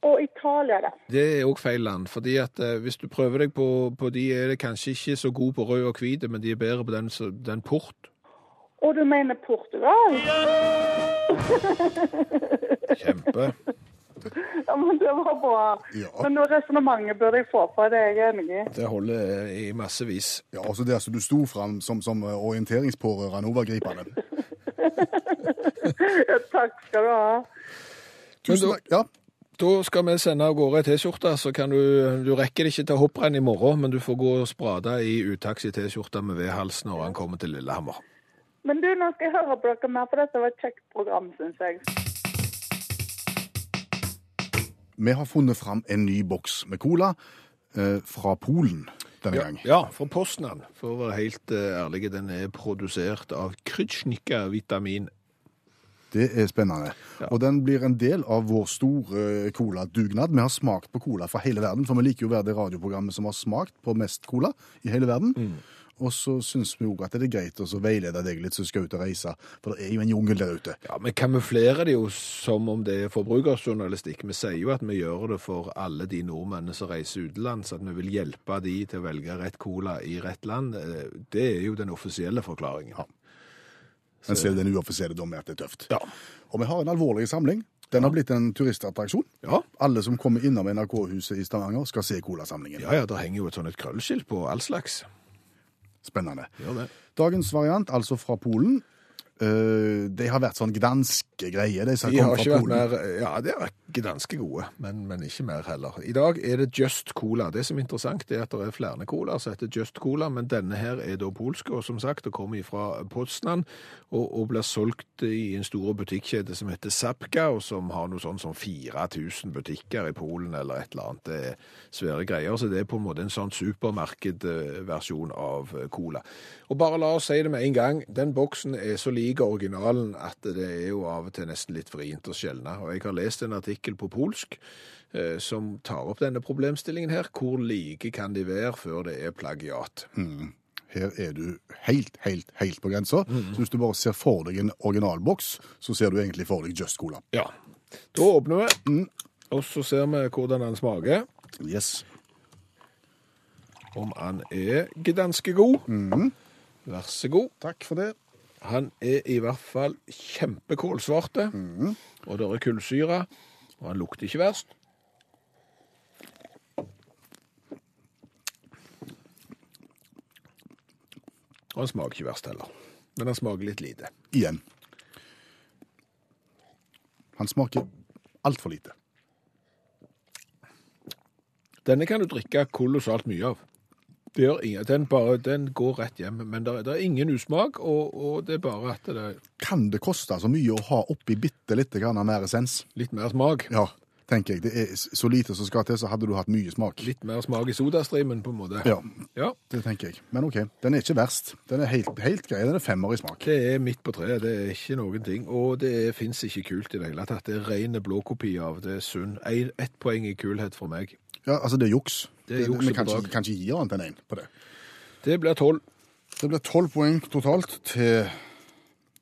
Og Italia, det. Det er òg feil land, fordi at eh, hvis du prøver deg på, på de, er det kanskje ikke så gode på rød og hvit, men de er bedre på den, den port. Og du mener Portugal? Kjempe. Ja, men det var bra. Ja. Men noe resonnementet burde jeg få på, det er jeg enig i. Det holder eh, i massevis. Ja, også det som du sto fram som, som orienteringspårørende overgripende. Takk skal du ha. Tusen takk. Ja, Da skal vi sende av gårde ei T-skjorte, så kan du Du rekker det ikke til hopprenn i morgen, men du får gå og sprade i utaxi T-skjorte med V-hals når han kommer til Lillehammer. Men du, nå skal jeg høre på dere mer, for dette var et kjekt program, syns jeg. Vi har funnet fram en ny boks med cola eh, fra Polen denne Ja, gang. ja fra Poznan, for å være helt eh, ærlig. Den er produsert av Krytsjnika Vitamin. Det er spennende. Ja. Og den blir en del av vår store eh, coladugnad. Vi har smakt på cola fra hele verden, for vi liker jo å være det radioprogrammet som har smakt på mest cola i hele verden. Mm. Og så syns vi òg at det er greit å så veilede deg litt som skal ut og reise, for det er jo en jungel der ute. Ja, Vi kamuflerer det jo som om det er forbrukerjournalistikk. Vi sier jo at vi gjør det for alle de nordmennene som reiser utenlands, at vi vil hjelpe de til å velge rett cola i rett land. Eh, Det er jo den offisielle forklaringen. Ja. Men det den uoffisielle dommen at det er tøft. Ja. Og vi har en alvorlig samling. Den har blitt en turistattraksjon. Ja. Alle som kommer innom NRK-huset i Stavanger, skal se colasamlingen. Ja, ja, det henger jo et sånt krøllskilt på all slags. Spennende. Dagens variant, altså fra Polen. Eh, de har vært sånn gdanske greier, de som De har ikke vært mer Ja, de har vært gdanske gode, men, men ikke mer heller. I dag er det Just Cola. Det som er interessant, er at det er flere cola som heter Just Cola, men denne her er da polsk, og som sagt, det kommer fra Poznan, og, og blir solgt i en stor butikkjede som heter Zapka, og som har noe sånn som 4000 butikker i Polen, eller et eller annet. Det er svære greier, så det er på en måte en sånn supermarkedversjon av cola. Og bare la oss si det med en gang, den boksen er så lik originalen at det er jo av og til nesten litt vrient å skjelne. Og jeg har lest en artikkel på polsk eh, som tar opp denne problemstillingen her. Hvor like kan de være før det er plagiat? Her er du helt, helt, helt på grensa. Så hvis du bare ser for deg en originalboks, så ser du egentlig for deg Just Cola. Ja. Da åpner vi, og så ser vi hvordan han smaker. Yes. Om han er ganske god. Vær så god. Takk for det. Han er i hvert fall kjempekålsvarte, og det er kullsyre, og han lukter ikke verst. Og han smaker ikke verst heller, men han smaker litt lite. Igjen. Han smaker altfor lite. Denne kan du drikke kolossalt mye av. Det gjør ingen, den, bare, den går rett hjem, men det, er ingen usmak, og, og det er bare at det Kan det koste så mye å ha oppi bitte litt grann mer essens? litt mer smak. Ja, tenker jeg. Det er så lite som skal til, så hadde du hatt mye smak. Litt mer smak i sodastreamen, på en måte. Ja, Ja, det tenker jeg. Men OK, den er ikke verst. Den er helt, helt grei. Den er femmer i smak. det er midt på treet, det er ikke noen ting. Og det fins ikke kult i det hele tatt. Det er rene blåkopi av det er sunn. Ett poeng i kulhet for meg. Ja, altså, det er juks. Det er juks Vi kan ikke gi annet enn én på det. Det blir tolv. Det blir tolv poeng totalt til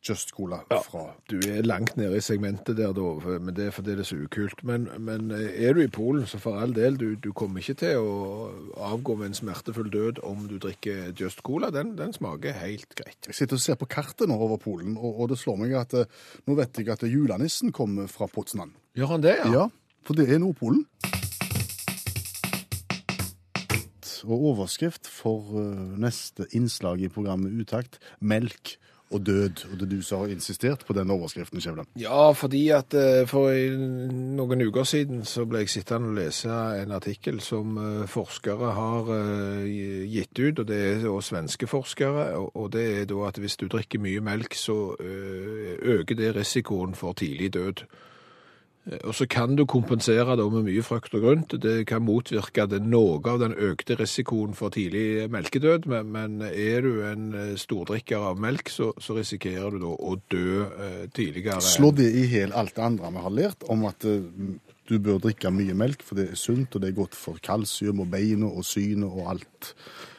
Just Cola fra Du er langt nede i segmentet der, da, men det er fordi det er så ukult. Men, men er du i Polen, så for all del, du, du kommer ikke til å avgå med en smertefull død om du drikker Just Cola. Den, den smaker helt greit. Jeg sitter og ser på kartet nå over Polen, og, og det slår meg at eh, nå vet jeg at julenissen kommer fra Potsdam. Gjør han det, ja? Ja, for det er Nordpolen. Og overskrift for eh, neste innslag i programmet Utakt, melk og død. Og det du som har insistert på den overskriften, Skjævland. Ja, fordi at eh, for noen uker siden så ble jeg sittende og lese en artikkel som eh, forskere har eh, gitt ut, og det er også svenske forskere, og- det er da at hvis du drikker mye melk, så øker det risikoen for tidlig død. Eh, Og så kan du kompensere det med mye frukt og grønt. Det kan motvirke det noe av den økte risikoen for tidlig melkedød, men, men er du en eh, stordrikker av melk, så, så risikerer du da å dø eh, tidligere. Slå det i hjel alt det andre vi har lært om at eh, du bør drikke mye melk, for det er sunt, og det er godt for kalsium og beina og synet og alt.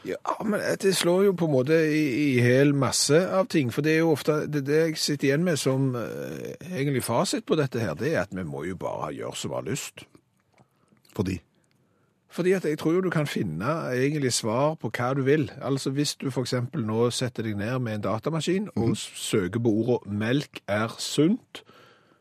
Ja, men det slår jo på en måte i, i hel masse av ting, for det er jo ofte det, det jeg sitter igjen med som eh, egentlig fasit på dette her, det er at vi må jo bare gjøre som vi har lyst. Fordi Fordi at jeg tror jo du kan finne egentlig svar på hva du vil. Altså hvis du eksempel nå setter deg ned med en datamaskin og søker på ordet melk er sunt,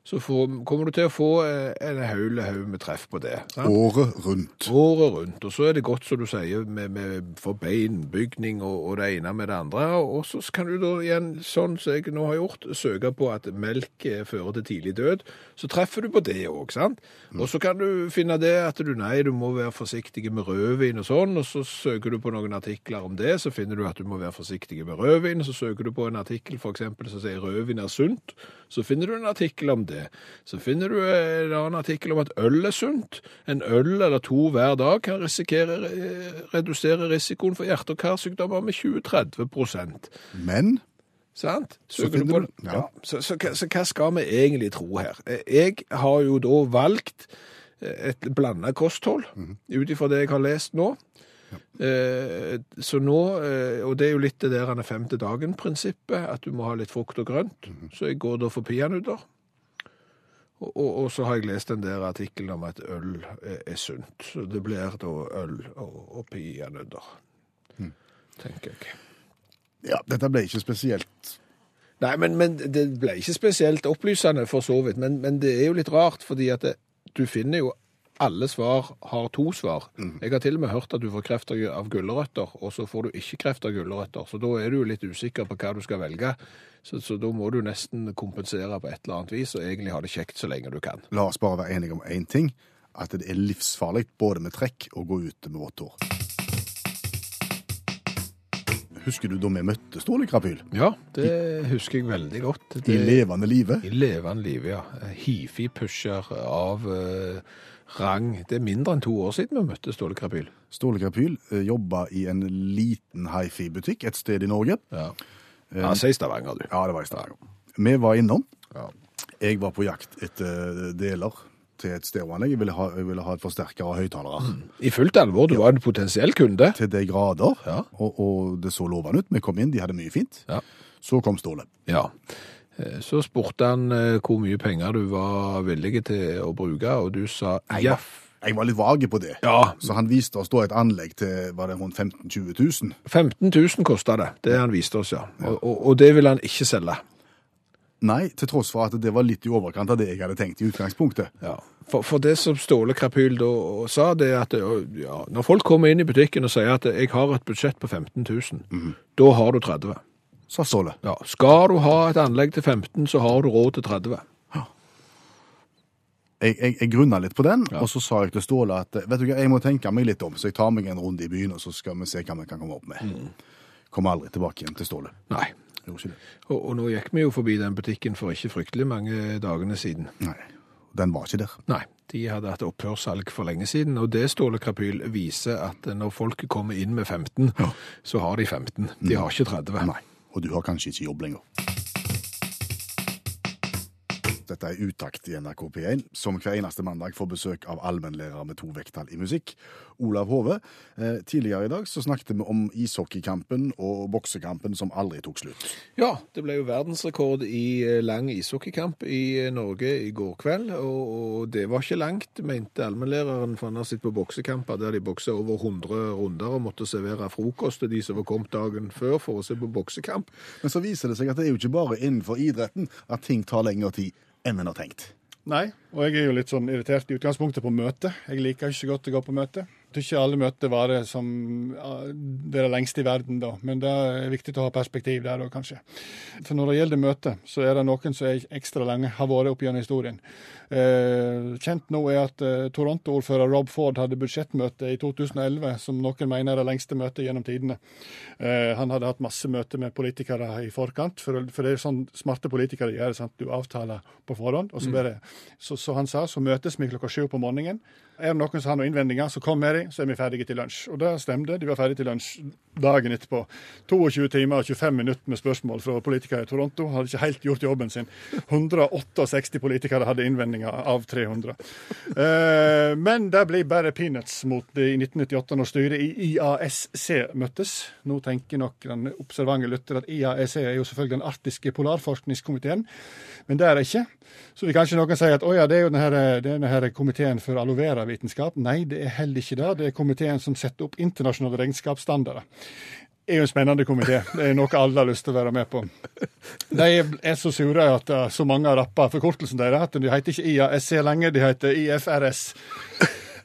så får, kommer du til å få eh, en haul haug med treff på det. sant? året rundt. Året rundt. Og så er det godt, som du sier, med, med for beinbygning og, og det ene med det andre. Og så kan du da igjen, sånn som jeg nå har gjort, søke på at melk fører til tidlig død. Så treffer du på det òg, sant? Og så kan du finne det at du nei, du må være forsiktig med rødvin og sånn, og så søker du på noen artikler om det, så finner du at du må være forsiktig med rødvin, så søker du på en artikkel for eksempel som sier rødvin er sunt, så finner du en artikkel om det. Så finner du en annen artikkel om at øl er sunt. En øl eller to hver dag kan eh, redusere risikoen for hjerte- og karsykdommer med 20-30 Men Sant? Så på ja. Så, så, så hva skal vi egentlig tro her? Eh, Jeg har jo da valgt eh, et blanda kosthold, Mhm. ut ifra det jeg har lest nå. Eh, Så nå, eh, og det er jo litt det der han er femte dagen-prinsippet, at du må ha litt frukt og grønt. Mhm. Så jeg går da for peanøtter. Og, og, og så har jeg lest den der artikkelen om at øl er, er sunt. Så det blir da øl og, og peanøtter, mm. tenker jeg. ja, dette ble ikke spesielt Nei, men, men det ble ikke spesielt opplysende for så vidt. Men, men det er jo litt rart, fordi at det, du finner jo alle svar har to svar. Jeg har til og med hørt at du får kreft av gulrøtter, og så får du ikke kreft av gulrøtter. Så da er du litt usikker på hva du skal velge. Så, så da må du nesten kompensere på et eller annet vis, og egentlig ha det kjekt så lenge du kan. La oss bare være enige om én ting. At det er livsfarlig både med trekk og gå ute med vått hår. Husker du da vi møtte Ståle Krapyl? Ja, det husker jeg veldig godt. I levende live? I levende live, ja. Hifi-pusher av eh, rang. Det er mindre enn to år siden vi møtte Ståle Krapyl. Ståle Krapyl eh, jobba i en liten hifi-butikk et sted i Norge. Ja. Han sier Stavanger, du. Ja, det var i Stavanger. Vi var innom. Ja. Jeg var på jakt etter deler til et stereoanlegg. Jeg ville ha, jeg ville ha et forsterker og høyttalere. I fullt alvor, du var en potensiell kunde. Til de grader. Ja. Og, og det så lovende ut. Vi kom inn, de hadde mye fint. Ja. Så kom Ståle. Ja. Eh, Så spurte han eh, hvor mye penger du var villig til å bruke, og du sa «Jaff». ja. jeg var litt vage på det. Ja, Så han viste oss da et anlegg til var det rundt 15 000-20 000. 15 000 kosta det. Det han viste oss, ja. Og, og, og det ville han ikke selge. Nei, til tross for at det var litt i overkant av det jeg hadde tenkt i utgangspunktet. Ja. For, for det som Ståle Krapyl da sa, det er at ja, når folk kommer inn i butikken og sier at jeg har et budsjett på 15 000, da har du 30. Sa Ståle. Ja. Skal du ha et anlegg til 15, så har du råd til 30. Jeg, jeg, jeg grunna litt på den, og så sa jeg til Ståle at vet du hva, jeg må tenke meg litt om, så jeg tar meg en runde i byen, og så skal vi se hva vi kan komme opp med. Kommer aldri tilbake igjen til Ståle. Nei. Og, og nå gikk vi jo forbi den butikken for ikke fryktelig mange dagene siden. Nei, den var ikke der. Nei, de hadde hatt opphørssalg for lenge siden, og det Ståle Krapyl viser at når folk kommer inn med 15, så har de 15. De har ikke 30. Nei, og du har kanskje ikke jobb lenger. Dette er Utakt i NRK P1, som hver eneste mandag får besøk av allmennlærer med to vekttall i musikk, Olav Hove. Eh, tidligere i dag så snakket vi om ishockeykampen og boksekampen som aldri tok slutt. Ja, det ble jo verdensrekord i eh, lang ishockeykamp i eh, Norge i går kveld, og, og det var ikke langt, mente allmennlæreren, for han har sittet på boksekamper der de bokser over 100 runder og måtte servere frokost til de som var kommet dagen før for å se på boksekamp. Men så viser det seg at det er jo ikke bare innenfor idretten at ting tar lengre tid enn en har tenkt. Nei, og jeg er jo litt sånn irritert i utgangspunktet på møte. Jeg liker ikke så godt å gå på møte. Tror ikke alle møter varer som det er det lengste i verden, da. Men det er viktig å ha perspektiv der òg, kanskje. For når det gjelder møter, så er det noen som er ekstra lenge, har vært opp gjennom historien. Eh, kjent nå er at eh, Toronto-ordfører Rob Ford hadde budsjettmøte i 2011, som noen mener er det lengste møtet gjennom tidene. Eh, han hadde hatt masse møter med politikere i forkant, for, for det er sånn smarte politikere gjør. sant? Du avtaler på forhånd, og så bare så, så han sa så møtes vi klokka sju på morgenen. Er det noen som har noen innvendinger, så kom med så er vi ferdige til lunsj. Og det stemte. De var ferdige til lunsj dagen etterpå. 22 timer og 25 minutter med spørsmål fra politikere i Toronto. Hadde ikke helt gjort jobben sin. 168 politikere hadde innvendinger av 300. Eh, men det blir bare peanuts mot det i 1998, når styret i IASC møttes. Nå tenker nok den observante lytter at IASC er jo selvfølgelig den arktiske polarforskningskomiteen, men det er det ikke. Så vil kanskje noen si at å ja, det er jo denne, denne komiteen for aloe vera-vitenskap. Nei, det er heller ikke det. Det er komiteen som setter opp internasjonale regnskapsstandarder. Det er jo en spennende komité. Det er noe alle har lyst til å være med på. De er så sure at uh, så mange har rappa forkortelsen deres at de heter ikke IASC lenger, de heter IFRS.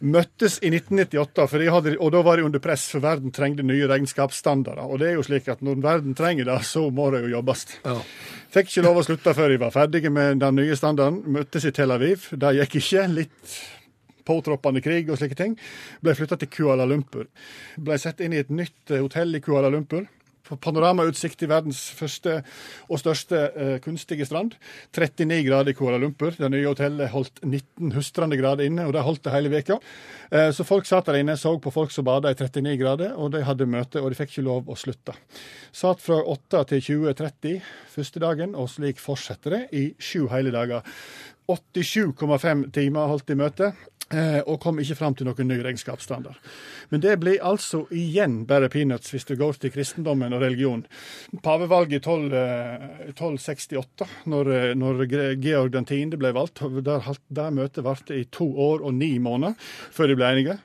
Møttes i 1998, for de hadde, og da var de under press, for verden trengte nye regnskapsstandarder. Og det er jo slik at når verden trenger det, så må det jo jobbes. Ja. Fikk ikke lov å slutte før de var ferdige med den nye standarden. Møttes i Tel Aviv. Det gikk ikke. Litt påtroppende krig og slike ting. Ble flytta til Kuala Lumpur. Ble satt inn i et nytt eh, hotell i Kuala Lumpur. Panoramautsikt til verdens første og største eh, kunstige strand. 39 grader i Kuala Lumpur. Det nye hotellet holdt 19 hustrende grader inne, og det holdt det hele veka. Eh, så folk satt der inne, så på folk som bada i 39 grader, og de hadde møte, og de fikk ikke lov å slutte. Satt fra 8 til 20.30 første dagen, og slik fortsetter det i sju hele dager. 87,5 timer holdt de møte. Eh, og kom ikke fram til noen ny regnskapsstandard. Men det blir altså igjen bare peanuts hvis du går til kristendommen og religion. Pavevalget i 12, eh, 1268, når, eh, når Georg Georg 10. ble valgt, der, der møtet varte i to år og ni måneder før de ble enige.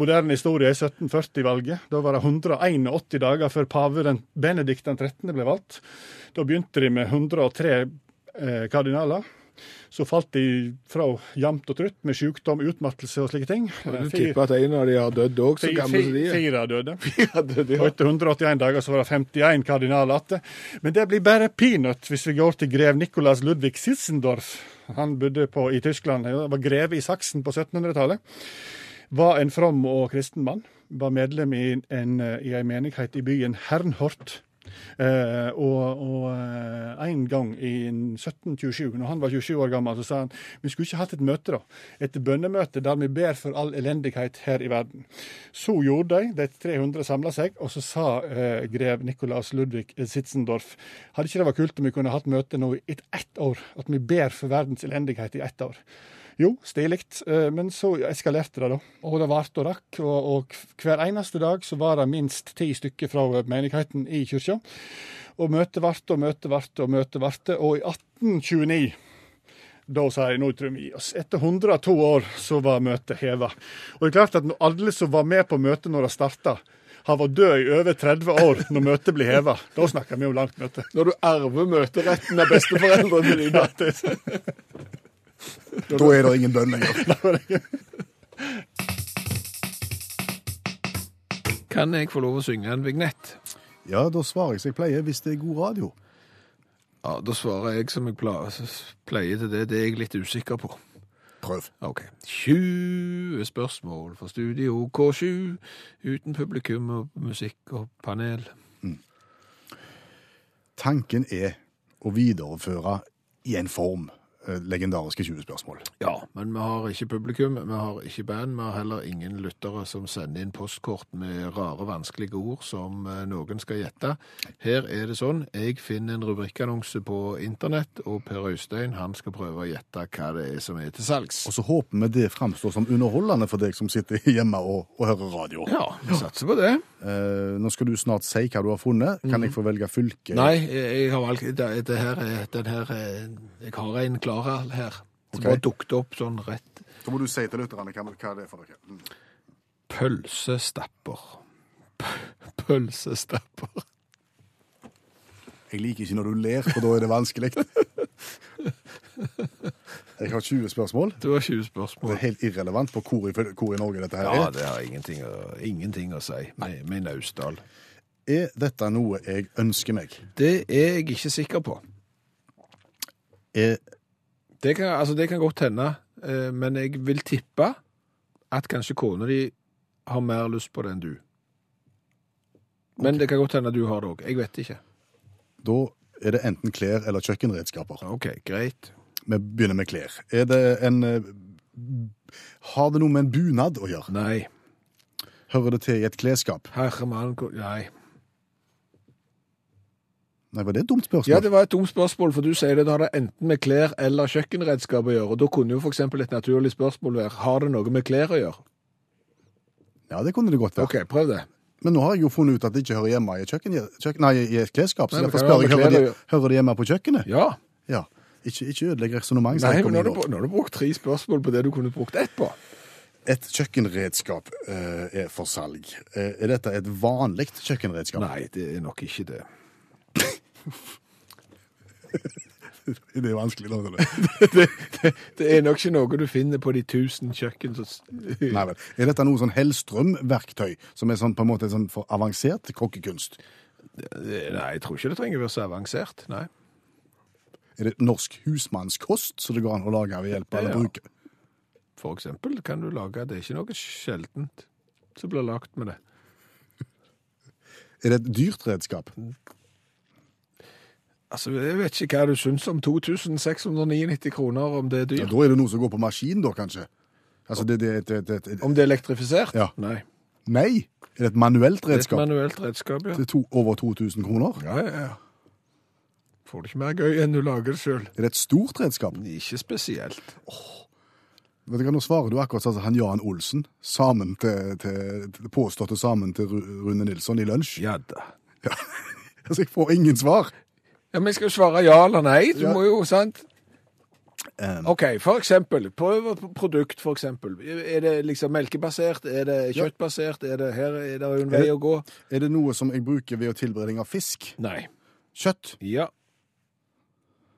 Moderne historie er 1740-valget. Da var det 181 dager før pave den Benedikt den 13. ble valgt. Da begynte de med 103 eh, kardinaler. Så falt de fra jevnt og trutt med sykdom, utmattelse og slike ting. Du tipper at en av de har dødd òg, så gammel gamle som de er. Fire døde. Ja, det, det, Og etter 181 dager så var det 51 kardinaler igjen. Men det blir bare peanut hvis vi går til grev Nicolas Ludvig Sitzendorf. Han bodde på, i Tyskland, han var greve i Saksen på 1700-tallet. Var en from og kristen mann. Var medlem i en, i en menighet i byen Hernhort. Eh, og, og eh, en gang i 1727, når han var 27 år gammel, så sa han vi skulle ikke hatt et møte, da. Et bønnemøte der vi ber for all elendighet her i verden. Så gjorde de, de 300 samla seg, og så sa eh, grev Nikolaus Ludvig Sitzendorf hadde ikke det vært kult om vi kunne hatt møte nå i ett år? At vi ber for verdens elendighet i ett år? Jo, stilig, eh, men så eskalerte det, da. Og det varte og rakk. Og, og hver eneste dag så var det minst ti stykker fra menigheten i kyrkja. Og møtet varte og møtet varte og møtet varte. Og i 1829 da sa jeg nå tror vi oss. Etter 102 år så var møtet heva. Og det er klart at alle som var med på møtet når det starta, har vært død i over 30 år når møtet blir heva, da snakker vi om langt møte. Når du arver møteretten av besteforeldrene dine. Da er det ingen bønn lenger. Kan jeg få lov å synge en vignett? Ja, da svarer jeg som jeg pleier, hvis det er god radio. Ja, Da svarer jeg som jeg pleier til det. Det er jeg litt usikker på. prøv. OK. 20 spørsmål for Studio K7 uten publikum og musikk og panel. Tanken er å videreføre i en form legendariske 20 spørsmål. Ja, men vi har ikke publikum, vi har ikke band, vi har heller ingen lyttere som sender inn postkort med rare, vanskelige ord som eh, noen skal gjette. Her er det sånn, jeg finner en rubrikkannonse på internett, og Per Øystein han skal prøve å gjette hva det er som er til salgs. Og så håper vi det framstår som underholdende for deg som sitter hjemme og, og hører radio. Ja, vi satser på det. Eh, nå skal du snart si hva du har funnet. Kan jeg få velge fylke? Nei, jeg, jeg har valgt, det, det her er, den her er, jeg har en klar her. Som okay. bare dukket opp sånn rett. Da må du si til lytterne hva, hva det er for dere. Mm. Pølsestapper. P pølsestapper. Jeg liker ikke når du ler, for da er det vanskelig. Jeg har 20 spørsmål. Du har 20 spørsmål. Det er helt irrelevant på hvor i, hvor i Norge dette her Ja, er. det har ingenting å, ingenting å si med, med Naustdal. Er dette noe jeg ønsker meg? Det er jeg ikke sikker på. Er, Det kan, altså, det kan godt hende, eh, men jeg vil tippe at kanskje kona di har mer lyst på det enn du. Men det kan godt hende du har det òg. Jeg vet ikke. da er det enten klær eller kjøkkenredskaper. OK, greit. Vi begynner med klær. Er det en eh, Har det noe med en bunad å gjøre? Nei. Hører det til i et klesskap? Herre mann, Nei. Nei, var det et dumt spørsmål? Ja, det var et dumt spørsmål, for du sier det det har det enten med klær eller kjøkkenredskap å gjøre. og Da kunne jo f.eks. et naturlig spørsmål være har det noe med klær å gjøre. Ja, det kunne det godt være. OK, prøv det. Men nå har jeg jo funnet ut at det ikke hører hjemme i kjøkken, kjøkken, nei, i et klesskap. Så Nei, derfor spør jeg, hører det, de, hører de hjemme på kjøkkenet? Ja. Ja. Ikke, ikke ødelegg resonnementet. Nei, men nå har, du, nå har du brukt tre spørsmål på det du kunne brukt ett på. Et kjøkkenredskap eh, er for salg. Eh, er dette et vanlig kjøkkenredskap? Nei, det er nok ikke det. Det er vanskelig. Da, det. det, det. Det er nok ikke noe du finner på de tusen kjøkken. Nei, vel. Er dette noe sånn Hellstrøm-verktøy, som er sånn, på en måte sånn for avansert kokkekunst? Nei, jeg tror ikke det trenger å være så avansert. Nei. Er det norsk husmannskost som det går an å lage ved hjelp av eller Ja. bruke? For eksempel kan du lage Det er ikke noe sjeldent som blir lagt med det. Er det et dyrt redskap? Altså, Jeg vet ikke hva du syns om 2699 kroner, om det er Ja, da er det noe som går på maskin, da, kanskje? Altså, det, det, det, det, Om det er elektrifisert? Ja. Nei. Nei! Er det et manuelt Det er et manuelt redskap, ja. til to, over 2000 kroner? Ja, ja, ja. Får det ikke mer gøy enn du lager det sjøl. Er det et stort redskap? Ikke spesielt. Vet du hva, Nå svarer du akkurat sånn som han Jan Olsen, sammen til, til, til påståtte sammen til Rune Nilsson i lunsj. Ja da. Ja. Altså, jeg får ingen svar. Ja, Men skal jo svare ja eller nei. Du Ja. må jo, sant? Um, OK, for eksempel. Prøv produkt, for eksempel. Er det liksom melkebasert? Er det kjøttbasert? Er det, her er det jo en vei det- å gå? Er det noe som jeg bruker ved tilberedning av fisk? Nei. Kjøtt? Ja.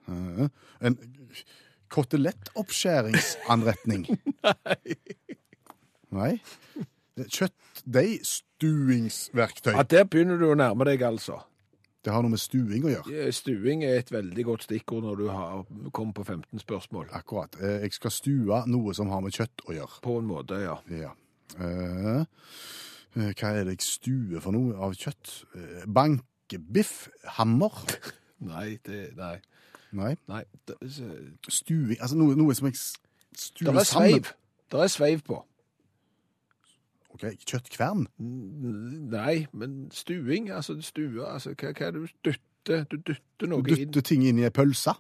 Uh, en kotelettoppskjæringsanretning? Nei. Nei? Kjøttdeigstuingsverktøy? ja. Der begynner du å nærme deg, altså. Det har noe med stuing å gjøre. Eh, Stuing er et veldig godt stikkord når du har kommet på 15 spørsmål. Akkurat. Eh, Jeg skal stue noe som har med kjøtt å gjøre. På en måte, ja. Ja. Eh, hva er det jeg stuer for noe av kjøtt? Bankebiff? Hammer? Nei, det Nei. Nei. nei. Det, det Stuing Altså noe, noe som jeg stuer er sammen. sveiv. Det er sveiv på. Kjøttkvern? Nei, men stuing, altså stue, altså hva, hva er det du dytter? Du dytter noe inn. dytter ting inn i ei pølse?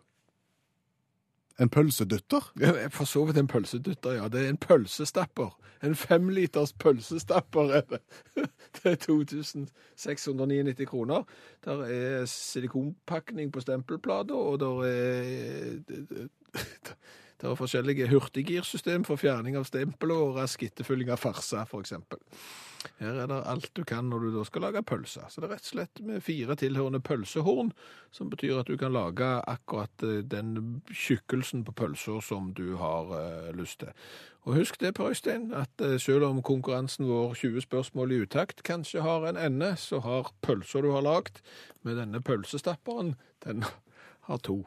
En pølsedytter? Ja, For så vidt en pølsedytter, ja. Det er en pølsestapper. En femliters pølsestapper er det. Det er 2699 kroner. Der er silikonpakning på stempelplata, og der er det er forskjellige hurtiggirsystem for fjerning av stempel og rask etterfylling av farsa, eksempel. Her er det alt du kan når du da skal lage pølse. Så det er rett og slett med fire tilhørende pølsehorn, som betyr at du kan lage akkurat eh, den tjukkelsen på pølsa som du har uh, lyst til. Og husk det, Per Øystein, at eh, selv om konkurransen vår 20 spørsmål i utakt kanskje har en ende, så har pølsa du har lagd med denne pølsestapperen, den har to.